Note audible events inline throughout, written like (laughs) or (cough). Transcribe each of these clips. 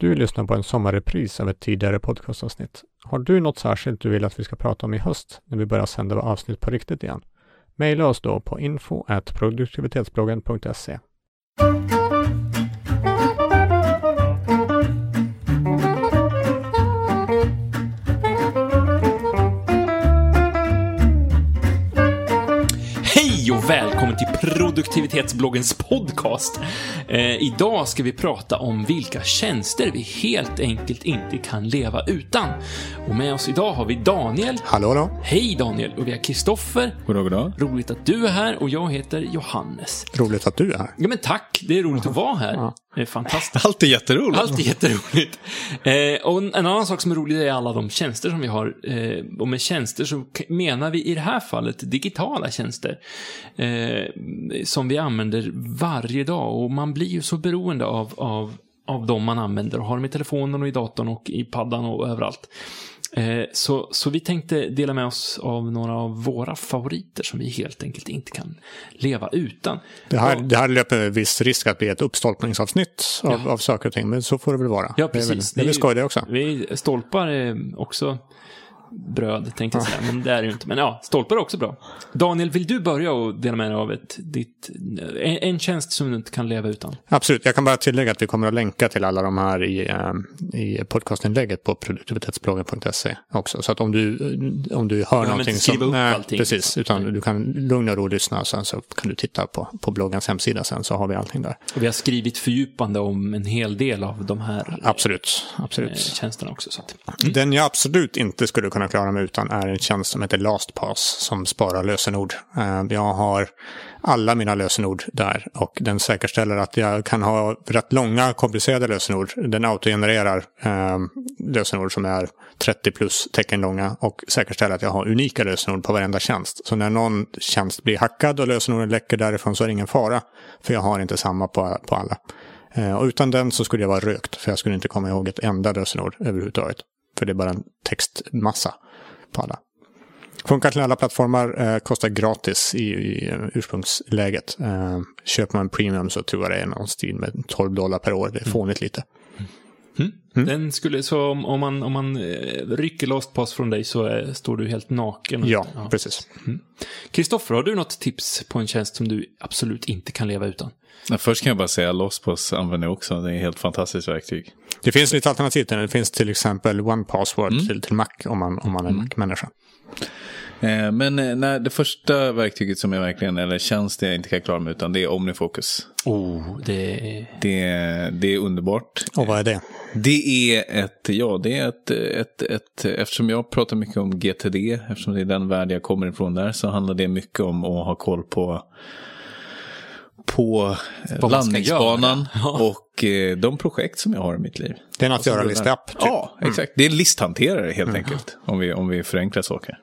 Du lyssnar på en sommarrepris av ett tidigare podcastavsnitt. Har du något särskilt du vill att vi ska prata om i höst när vi börjar sända avsnitt på riktigt igen? Maila oss då på info produktivitetsbloggen.se. produktivitetsbloggens podcast. Eh, idag ska vi prata om vilka tjänster vi helt enkelt inte kan leva utan. Och med oss idag har vi Daniel. Hallå, hallå. Hej Daniel! Och vi har Kristoffer. Goddag, goddag. Roligt att du är här och jag heter Johannes. Roligt att du är här. Ja men tack, det är roligt att vara här. Ja. Det är fantastiskt. (laughs) Allt är jätteroligt. Allt är jätteroligt. Eh, och en annan sak som är rolig är alla de tjänster som vi har. Eh, och med tjänster så menar vi i det här fallet digitala tjänster. Eh, som vi använder varje dag. Och man blir ju så beroende av, av, av de man använder. Och har dem i telefonen och i datorn och i paddan och överallt. Eh, så, så vi tänkte dela med oss av några av våra favoriter som vi helt enkelt inte kan leva utan. Det här, Ja. det här löper viss risk att bli ett uppstolpningsavsnitt av, av saker och ting, men så får det väl vara. Ja, Det är väl, precis. det är väl ju- skoj det också. Vi, stolpar är också bröd, tänkte jag säga. Men det är det ju inte. Men ja, stolpar är också bra. Daniel, vill du börja och dela med dig av ett, ditt, en, en tjänst som du inte kan leva utan? Absolut, jag kan bara tillägga att vi kommer att länka till alla de här i, eh, i podcastinlägget på produktivitetsbloggen.se också. Så att om du, om du hör inte någonting som... upp Nej, allting, precis. liksom. Utan du kan lugna och lyssna och sen så kan du titta på, på bloggens hemsida sen så har vi allting där. Och vi har skrivit fördjupande om en hel del av de här Absolut, eh, absolut. tjänsterna också. Så att, Den jag absolut inte skulle kunna klara mig utan är en tjänst som heter LastPass som sparar lösenord. Eh, jag har alla mina lösenord där och den säkerställer att jag kan ha rätt långa komplicerade lösenord. Den autogenererar ehm, lösenord som är 30 plus tecken långa och säkerställer att jag har unika lösenord på varenda tjänst. Så när någon tjänst blir hackad och lösenorden läcker därifrån så är det ingen fara. För jag har inte samma på, på alla. Eh, och utan den så skulle jag vara rökt, för jag skulle inte komma ihåg ett enda lösenord överhuvudtaget. För det är bara en textmassa på alla. Funkar till alla plattformar, eh, kostar gratis i, i eh, ursprungsläget. Eh, köper man premium så tror jag det är någon stil med 12 dollar per år. Det är fånigt lite. Den skulle, så om, om man, om man eh, rycker LastPass från dig så eh, står du helt naken. Ja, precis. Kristoffer, har du något tips på en tjänst som du absolut inte kan leva utan? Ja, först kan jag bara säga Lostpass använder jag också. Det är ett helt fantastiskt verktyg. Det finns lite alternativ till det. Det finns till exempel One Password till, till Mac om man, om man är Mac-människa. Eh, Men eh, nej, det första verktyget som jag verkligen, eller tjänst jag inte kan klara mig utan, det är Omnifocus. Oh, det. Det, det är underbart. Och vad är det? Det är ett, ja det är ett, ett, ett, eftersom jag pratar mycket om GTD, eftersom det är den värld jag kommer ifrån där, så handlar det mycket om att ha koll på på eh, man ska landningsbanan. Ja. och eh, de projekt som jag har i mitt liv. Det är en att som göra rullar. lista app. Typ. Ja, exakt. Det är en listhanterare helt enkelt. Om vi, om vi förenklar saker.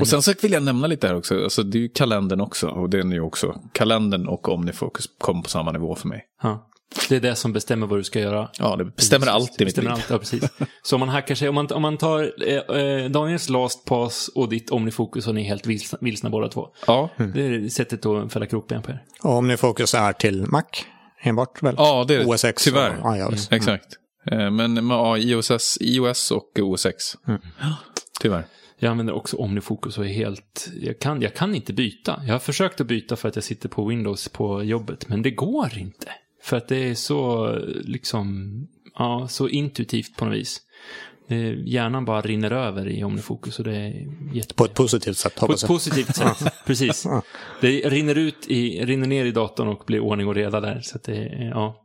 Och sen så vill jag nämna lite här också. Alltså, det är ju kalendern också. Och den är ju också. Kalendern och Omnifocus kommer på samma nivå för mig. Ja. Det är det som bestämmer vad du ska göra. Ja, det bestämmer allt i mitt bestämmer liv. allt, ja, precis. Så om man hackar sig, om man, om man tar eh, eh, Daniels LastPass och ditt Omnifokus och ni är helt vilsna, vilsna båda två. Ja. Det är sättet att fälla krokben på er. Och Omnifokus är till Mac enbart väl? ja, det är det. OS X Tyvärr. och iOS. Exakt. Eh, Men men, ja, iOS, iOS och OS X. Tyvärr. Jag använder också Omnifokus och är helt... Jag kan, jag kan inte byta. Jag har försökt att byta för att jag sitter på Windows på jobbet, men det går inte. För att det är så, liksom, ja, så intuitivt på något vis. Hjärnan bara rinner över i Omnifokus och det är jätte... På ett positivt sätt På ett jag. positivt sätt, (laughs) precis. Det rinner, ut i, rinner ner i datorn och blir ordning och reda där. Så det, ja,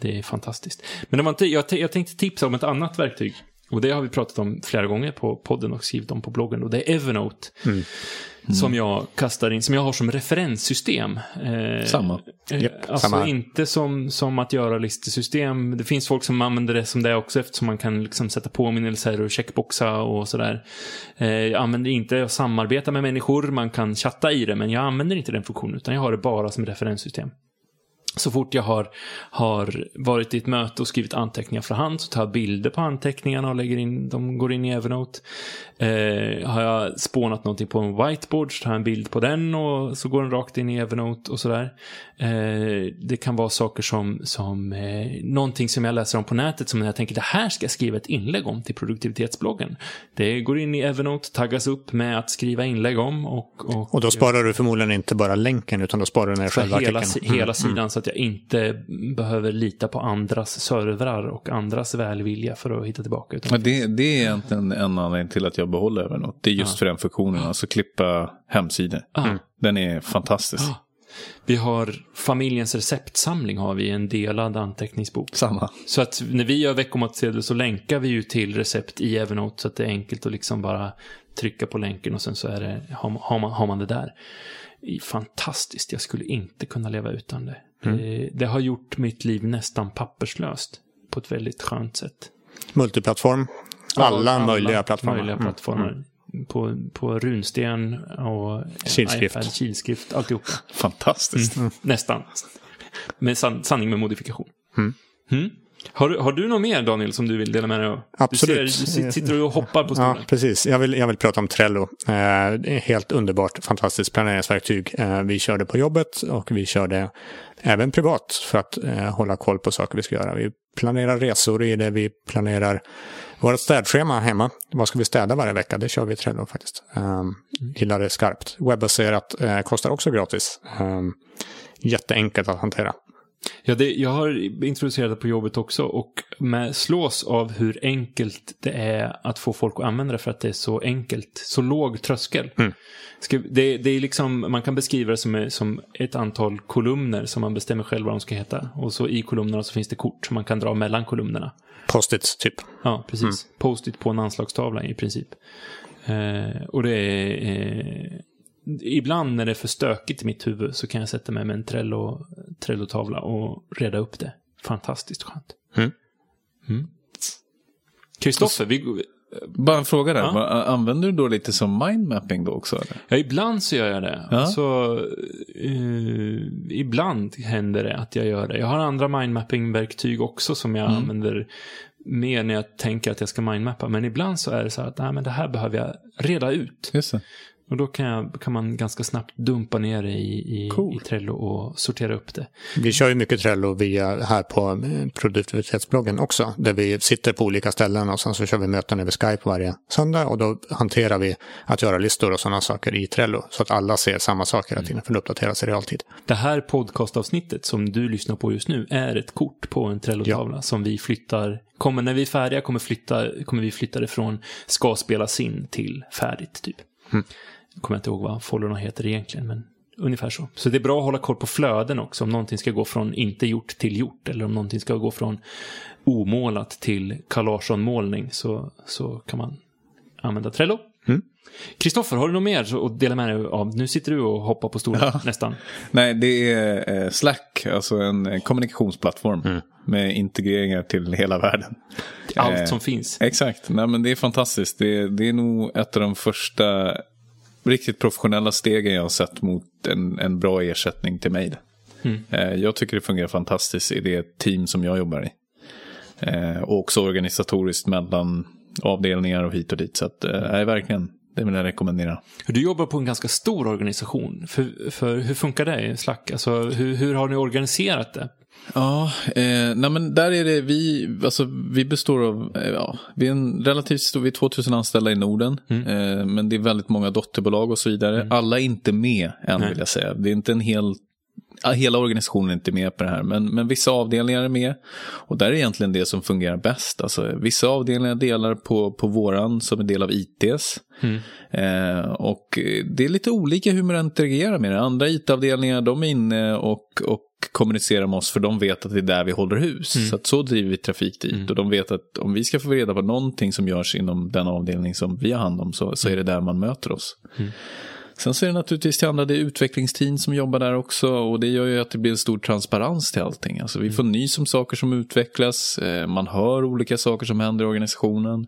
det är fantastiskt. Men det var inte, jag, jag tänkte tipsa om ett annat verktyg. Och det har vi pratat om flera gånger på podden och skrivit om på bloggen. Och det är Evernote. Som jag kastar in, som jag har som referenssystem. Eh, Samma. eh, Japp, alltså samma inte som, som att göra listesystem. Det finns folk som använder det som det också eftersom man kan liksom sätta påminnelser och checkboxa och sådär. Eh, jag använder inte att samarbeta med människor, man kan chatta i det, men jag använder inte den funktionen utan jag har det bara som referenssystem. Så fort jag har, har varit i ett möte och skrivit anteckningar för hand så tar jag bilder på anteckningarna och lägger in, de går in i Evernote. Eh, har jag spånat någonting på en whiteboard så tar jag en bild på den och så går den rakt in i Evernote och sådär. Eh, det kan vara saker som, som eh, någonting som jag läser om på nätet som jag tänker det här ska jag skriva ett inlägg om till produktivitetsbloggen. Det går in i Evernote, taggas upp med att skriva inlägg om och... Och, och då sparar du förmodligen inte bara länken utan då sparar du ner själva hela, artikeln. hela mm. sidan så att jag inte behöver lita på andras servrar och andras välvilja för att hitta tillbaka. Utan... Ja, det, det är egentligen en anledning till att jag behåller Evernote. Det är just ja. för den funktionen, alltså klippa hemsidor. Mm. Den är fantastisk. Vi har familjens receptsamling har vi en delad anteckningsbok. Samma. Så att när vi gör veckomatsedel så länkar vi ju till recept i Evernote så att det är enkelt att liksom bara trycka på länken och sen så är det, har, man, har man det där. Fantastiskt, jag skulle inte kunna leva utan det. Mm. det. Det har gjort mitt liv nästan papperslöst på ett väldigt skönt sätt. Multiplattform. Alla, alla möjliga plattformar. Möjliga mm. plattformar. Mm på, på runsten och kilskrift. iPad, kilskrift, alltihopa. (laughs) Fantastiskt. Mm, nästan. Med san, sanning med modifikation. Har, du, har du något mer Daniel som du vill dela med dig av? Absolut. Du, ser, du sitter och hoppar på stolen. Ja, precis. Jag vill, jag vill prata om Trello. Eh, helt underbart, fantastiskt planeringsverktyg. Eh, vi kör det på jobbet och vi kör det även privat för att eh, hålla koll på saker vi ska göra. Vi planerar resor i det, vi planerar vårt städschema hemma. Vad ska vi städa varje vecka? Det kör vi i Trello faktiskt. Um, gillar det skarpt. Webbaserat uh, kostar också gratis. Um, jätteenkelt att hantera. Ja, det, jag har introducerat det på jobbet också och med, slås av hur enkelt det är att få folk att använda det för att det är så enkelt. Så låg tröskel. Mm. Det, det, är liksom, man kan beskriva det som, som ett antal kolumner som man bestämmer själv vad de ska heta. Och så i kolumnerna så finns det kort som man kan dra mellan kolumnerna. Post-its typ. Ja, precis. Mm. Post-it på en anslagstavla i princip. Eh, och det är... Eh, ibland när det är för stökigt i mitt huvud så kan jag sätta mig med en Trello, Trello-tavla och reda upp det. Fantastiskt skönt. Mm. Mm. Kristoffer, vi... Bara en fråga där. Ja. Använder du då lite som mindmapping då också? Eller? Ja, ibland så gör jag det. Ja. Alltså, uh, ibland händer det att jag gör det. Jag har andra mindmapping-verktyg också som jag mm. använder mer när jag tänker att jag ska mindmappa. Men ibland så är det så här att nej, men det här behöver jag reda ut. Och då kan, jag, kan man ganska snabbt dumpa ner det i, i, cool. i Trello och sortera upp det. Vi kör ju mycket Trello via här på eh, produktivitetsbloggen också. Där vi sitter på olika ställen och sen så kör vi möten över Skype varje söndag. Och då hanterar vi att göra listor och sådana saker i Trello. Så att alla ser samma saker hela tiden för det uppdateras i realtid. Det här podcastavsnittet som du lyssnar på just nu är ett kort på en Trello-tavla ja. som vi flyttar Kommer, när vi är färdiga kommer, flytta, kommer vi flytta det från ska spelas in till färdigt typ. Mm kommer jag inte ihåg vad foldern heter egentligen, men ungefär så. Så det är bra att hålla koll på flöden också, om någonting ska gå från inte gjort till gjort, eller om någonting ska gå från omålat till Carl målning så, så kan man använda Trello. Kristoffer, mm. har du något mer att dela med dig av? Nu sitter du och hoppar på stolen ja. nästan. Nej, det är eh, Slack, alltså en kommunikationsplattform mm. med integreringar till hela världen. Allt eh, som finns. Exakt, Nej, men det är fantastiskt. Det, det är nog ett av de första riktigt professionella stegen jag har sett mot en, en bra ersättning till mig. Mm. Eh, jag tycker det fungerar fantastiskt i det team som jag jobbar i. Eh, och också organisatoriskt mellan avdelningar och hit och dit. Så att, eh, verkligen, det vill jag rekommendera. Du jobbar på en ganska stor organisation. För, för hur funkar det i Slack? Alltså, hur, hur har ni organiserat det? Ja, eh, nej men där är det vi, alltså vi består av, eh, ja, vi är en relativt stor, vi är 2000 anställda i Norden. Mm. Eh, men det är väldigt många dotterbolag och så vidare. Mm. Alla är inte med än nej. vill jag säga. Det är inte en hel, hela organisationen är inte med på det här. Men, men vissa avdelningar är med. Och där är egentligen det som fungerar bäst. Alltså, vissa avdelningar delar på, på våran som är del av ITS. Mm. Eh, och det är lite olika hur man interagerar med det. Andra IT-avdelningar de är inne och, och kommunicerar med oss för de vet att det är där vi håller hus. Mm. Så att så driver vi trafik dit. Mm. Och de vet att om vi ska få reda på någonting som görs inom den avdelning som vi har hand om så, så är det där man möter oss. Mm. Sen så är det naturligtvis till andra, det är utvecklingsteam som jobbar där också och det gör ju att det blir en stor transparens till allting. Alltså vi får mm. nys om saker som utvecklas, eh, man hör olika saker som händer i organisationen.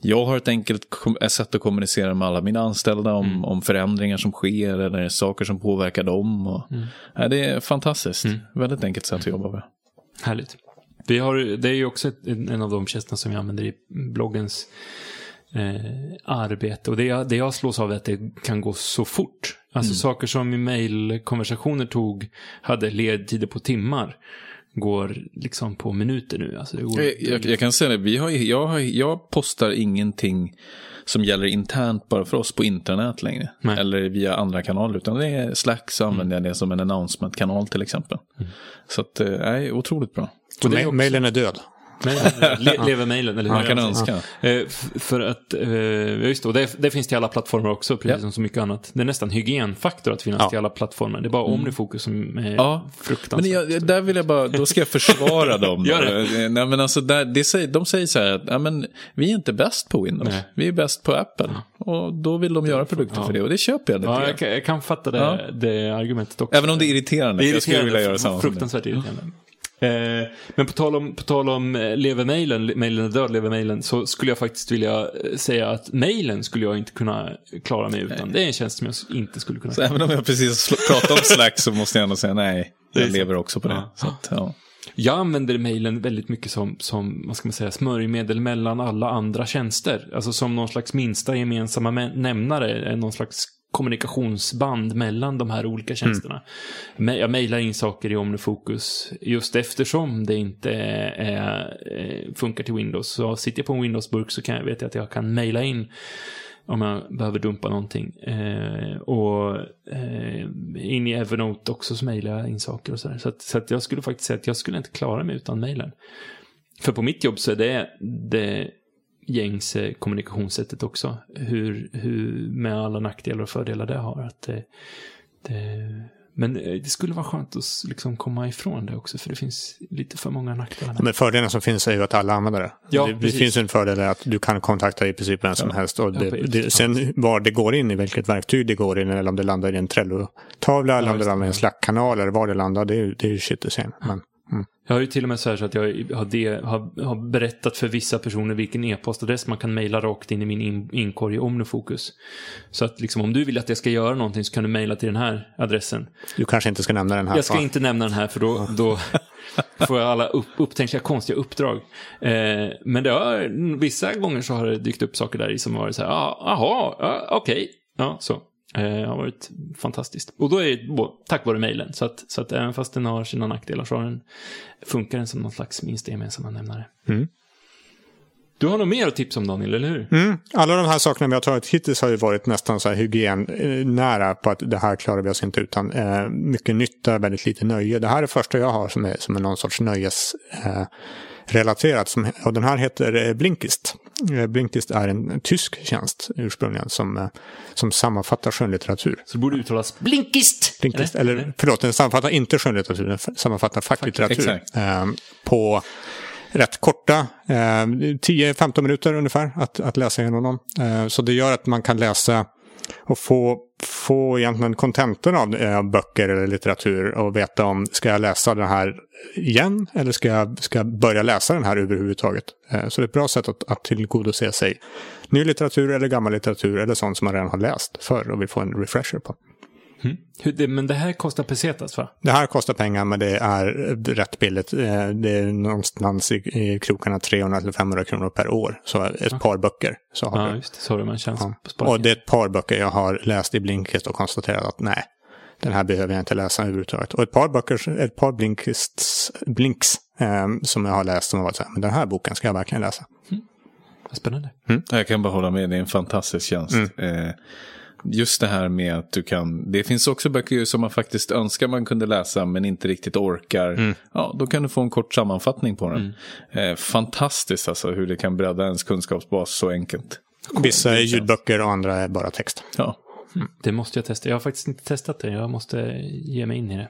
Jag har ett enkelt sätt att kommunicera med alla mina anställda om, Mm. om förändringar som sker eller saker som påverkar dem. Och, Mm. ja, det är fantastiskt. Väldigt enkelt sätt att jobba med. Härligt. Vi har, det är ju också ett, en en av de tjänsterna som jag använder i bloggens eh, arbete. Och det jag, det jag slås av är att det kan gå så fort. Alltså saker som i mejlkonversationer tog, hade ledtider på timmar, går liksom på minuter nu. Alltså går, Jag, jag, jag kan säga det, vi har, jag, har, jag postar ingenting som gäller internt bara för oss på internet längre. Nej. Mm. Eller via andra kanaler. Utan det är Slack så använder jag det som en announcement-kanal till exempel. Så att, eh, nej, otroligt bra. Så också- mailen är död. (laughs) Le, lever mejlen, eller Man hur? kan önska. Eh, för att, eh, just det, och det, det finns till alla plattformar också, precis Ja. som så mycket annat. Det är nästan hygienfaktor att finnas Ja. till alla plattformar. Det är bara Omnifokus som är Ja, fruktansvärt. Men jag, där vill jag bara, då ska jag försvara (laughs) dem. Gör det. Nej, men alltså, där, det säger, de säger så här att ja, men, vi är inte bäst på Windows. Nej. Vi är bäst på Apple. Och då vill de göra produkter Ja. för det. Och det köper jag lite Ja, jag, kan, jag kan fatta det, Ja. det argumentet också. Även om det är irriterande. Det är Jag skulle vilja göra samma. Fruktansvärt irriterande. Eh, men på tal om, på tal om eh, lever mailen, mailen är död, lever mailen, så skulle jag faktiskt vilja eh, säga att mailen skulle jag inte kunna klara mig utan. Det är en tjänst som jag inte skulle kunna Så även om jag precis (laughs) pratade om Slack så måste jag ändå säga nej. Jag lever också på det. Ja. Så att, ja. Jag använder mailen väldigt mycket som, som, vad ska man säga, smörjmedel mellan alla andra tjänster. Alltså som någon slags minsta gemensamma nämnare, någon slags kommunikationsband mellan de här olika tjänsterna. Ma- Jag mejlar in saker i OmniFocus just eftersom det inte är, eh, funkar till Windows. Så sitter jag på en Windows-burk så kan jag veta att jag kan mejla in om jag behöver dumpa någonting. Eh, och eh, in i Evernote också så mejlar jag in saker och sådär. Så, att, så att jag skulle faktiskt säga att jag skulle inte klara mig utan mejlen. För på mitt jobb så är det det gängse kommunikationssättet också. Hur, hur med alla nackdelar och fördelar det har. Att det, det, men eh, det skulle vara skönt att liksom komma ifrån det också, för det finns lite för många nackdelar. Men fördelen som finns är ju att alla använder det. Ja, det, det finns en fördel att du kan kontakta i princip vem som helst. Och Ja, det, det, sen var det går in, i vilket verktyg det går in, eller om det landar i en Trello-tavla, eller om det landar i en Slack-kanal, eller var det landar, det är ju shit i sen. Men, mm. Jag har ju till och med så här så att jag har, det, har, har berättat för vissa personer vilken e-postadress man kan mejla rakt in i min in, inkorg i Omnifocus. Så att liksom, om du vill att jag ska göra någonting så kan du mejla till den här adressen. Du kanske inte ska nämna den här. Jag ska va? inte nämna den här för då, då (laughs) får jag alla upp, upptänkliga konstiga uppdrag. Eh, men det har, vissa gånger så har det dykt upp saker där i som har varit så här, ah, aha, ah, okej, ja, så. Eh, det har varit fantastiskt. Och då är det tack vare mejlen. Så att, så att även fast den har sina nackdelar så har den, funkar den som någon slags minsta gemensamma nämnare. Mm. Du har nog mer att tipsa om Daniel, eller hur? Mm. Alla de här sakerna vi har tagit hittills har ju varit nästan så här hygiennära på att det här klarar vi oss inte utan. Eh, mycket nytta, väldigt lite nöje. Det här är första jag har som är, som är någon sorts nöjes... Eh, relaterat. Som, och den här heter eh, Blinkist. Eh, Blinkist är en tysk tjänst ursprungligen som, eh, som sammanfattar skönlitteratur. Så det borde uttalas Blinkist! Blinkist, eller, förlåt, den sammanfattar inte skönlitteratur, den sammanfattar facklitteratur. Eh, på rätt korta, eh, 10-15 minuter ungefär att, att läsa igenom dem. Eh, så det gör att man kan läsa och få, få egentligen kontentan av eh, böcker eller litteratur och veta om ska jag läsa den här igen eller ska jag, ska jag börja läsa den här överhuvudtaget. Eh, så det är ett bra sätt att, att tillgodose sig ny litteratur eller gammal litteratur eller sånt som man redan har läst förr och vill få en refresher på. Hur, det, men det här kostar pesetas, va? Det här kostar pengar men det är rätt billigt. Eh, Det är någonstans i, i krokarna 300-500 kronor per år. Så ett par böcker. Så har Ja, du. just det. Så har man chans Ja. Och det är ett par böcker jag har läst i Blinkist och konstaterat att nej, den här behöver jag inte läsa överhuvudtaget. Och ett par böcker, ett par Blinkists, Blinks eh, som jag har läst som har varit så här, men den här boken ska jag verkligen läsa. Spännande. Jag kan bara hålla med, det är en fantastisk tjänst. Eh, Just det här med att du kan, det finns också böcker som man faktiskt önskar man kunde läsa men inte riktigt orkar. Ja, då kan du få en kort sammanfattning på den. Eh, fantastiskt alltså hur det kan bredda ens kunskapsbas så enkelt. Vissa är ljudböcker och andra är bara text. Ja. Det måste jag testa. Jag har faktiskt inte testat det. Jag måste ge mig in i det.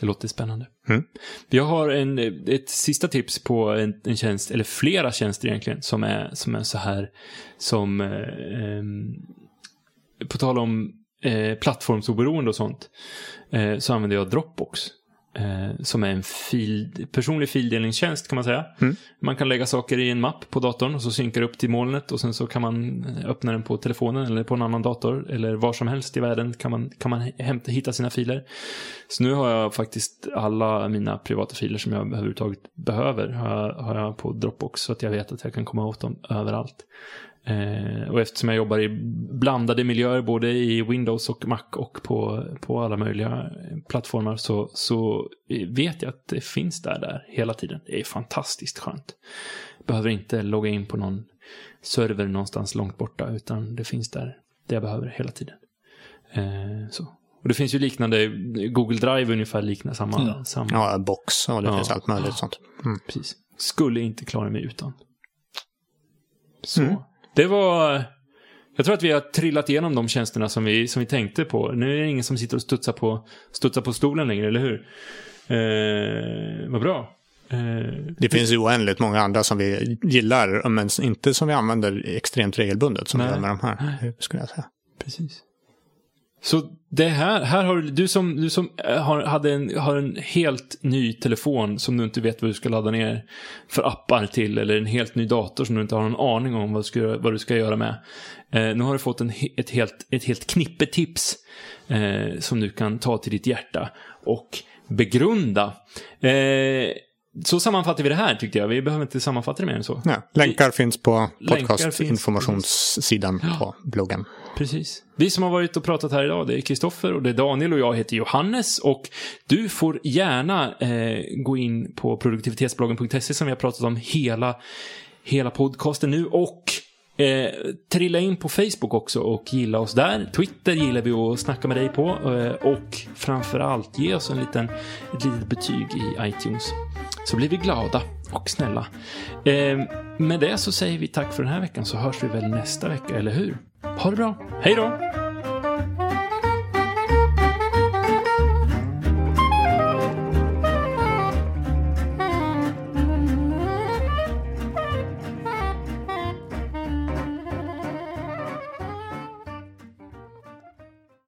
Det låter spännande. Mm. Jag har en, ett sista tips på en, en tjänst, eller flera tjänster egentligen, som är, som är så här som, eh, ehm, på tal om eh, plattformsoberoende och sånt, eh, så använder jag Dropbox. Eh, som är en fil, personlig fildelningstjänst kan man säga. Mm. Man kan lägga saker i en mapp på datorn och så synkar upp till molnet och sen så kan man öppna den på telefonen eller på en annan dator eller var som helst i världen kan man, kan man hämta, hitta sina filer. Så nu har jag faktiskt alla mina privata filer som jag överhuvudtaget behöver har jag, har jag på Dropbox så att jag vet att jag kan komma åt dem överallt. Eh, och eftersom jag jobbar i blandade miljöer både i Windows och Mac och på, på alla möjliga plattformar så, så vet jag att det finns där, där hela tiden. Det är fantastiskt skönt. Behöver inte logga in på någon server någonstans långt borta utan det finns där det jag behöver hela tiden. Eh, så. Och det finns ju liknande, Google Drive ungefär liknar samma. Ja. samma Ja, box och det Ja. finns allt möjligt sånt. Mm. Precis. Skulle inte klara mig utan. Så. Mm. Det var... Jag tror att vi har trillat igenom de tjänsterna som vi, som vi tänkte på. Nu är det ingen som sitter och studsar på, studsar på stolen längre, eller hur? Eh, vad bra. Eh, Det finns ju oändligt många andra som vi gillar, men inte som vi använder extremt regelbundet som vi Nej. gör med de här, skulle jag säga. Precis. Så det här, här har du, du som, du som eh, har, hade en, har en helt ny telefon som du inte vet vad du ska ladda ner för appar till eller en helt ny dator som du inte har någon aning om vad du ska, vad du ska göra med. Eh, nu har du fått en, ett, helt, ett helt knippe tips eh, som du kan ta till ditt hjärta och begrunda. Eh, så sammanfattar vi det här tyckte jag. Vi behöver inte sammanfatta det mer än så. Ja, länkar finns på podcastinformationssidan på bloggen. Precis. Vi som har varit och pratat här idag, det är Kristoffer och det är Daniel och jag heter Johannes. Och du får gärna eh, gå in på produktivitetsbloggen.se som vi har pratat om hela, hela podcasten nu. Och eh, trilla in på Facebook också och gilla oss där. Twitter gillar vi att snacka med dig på. Eh, och framförallt ge oss en liten, ett litet betyg i iTunes. Så blir vi glada och snälla. Eh, med det så säger vi tack för den här veckan så hörs vi väl nästa vecka, eller hur? Ha det bra. Hej då!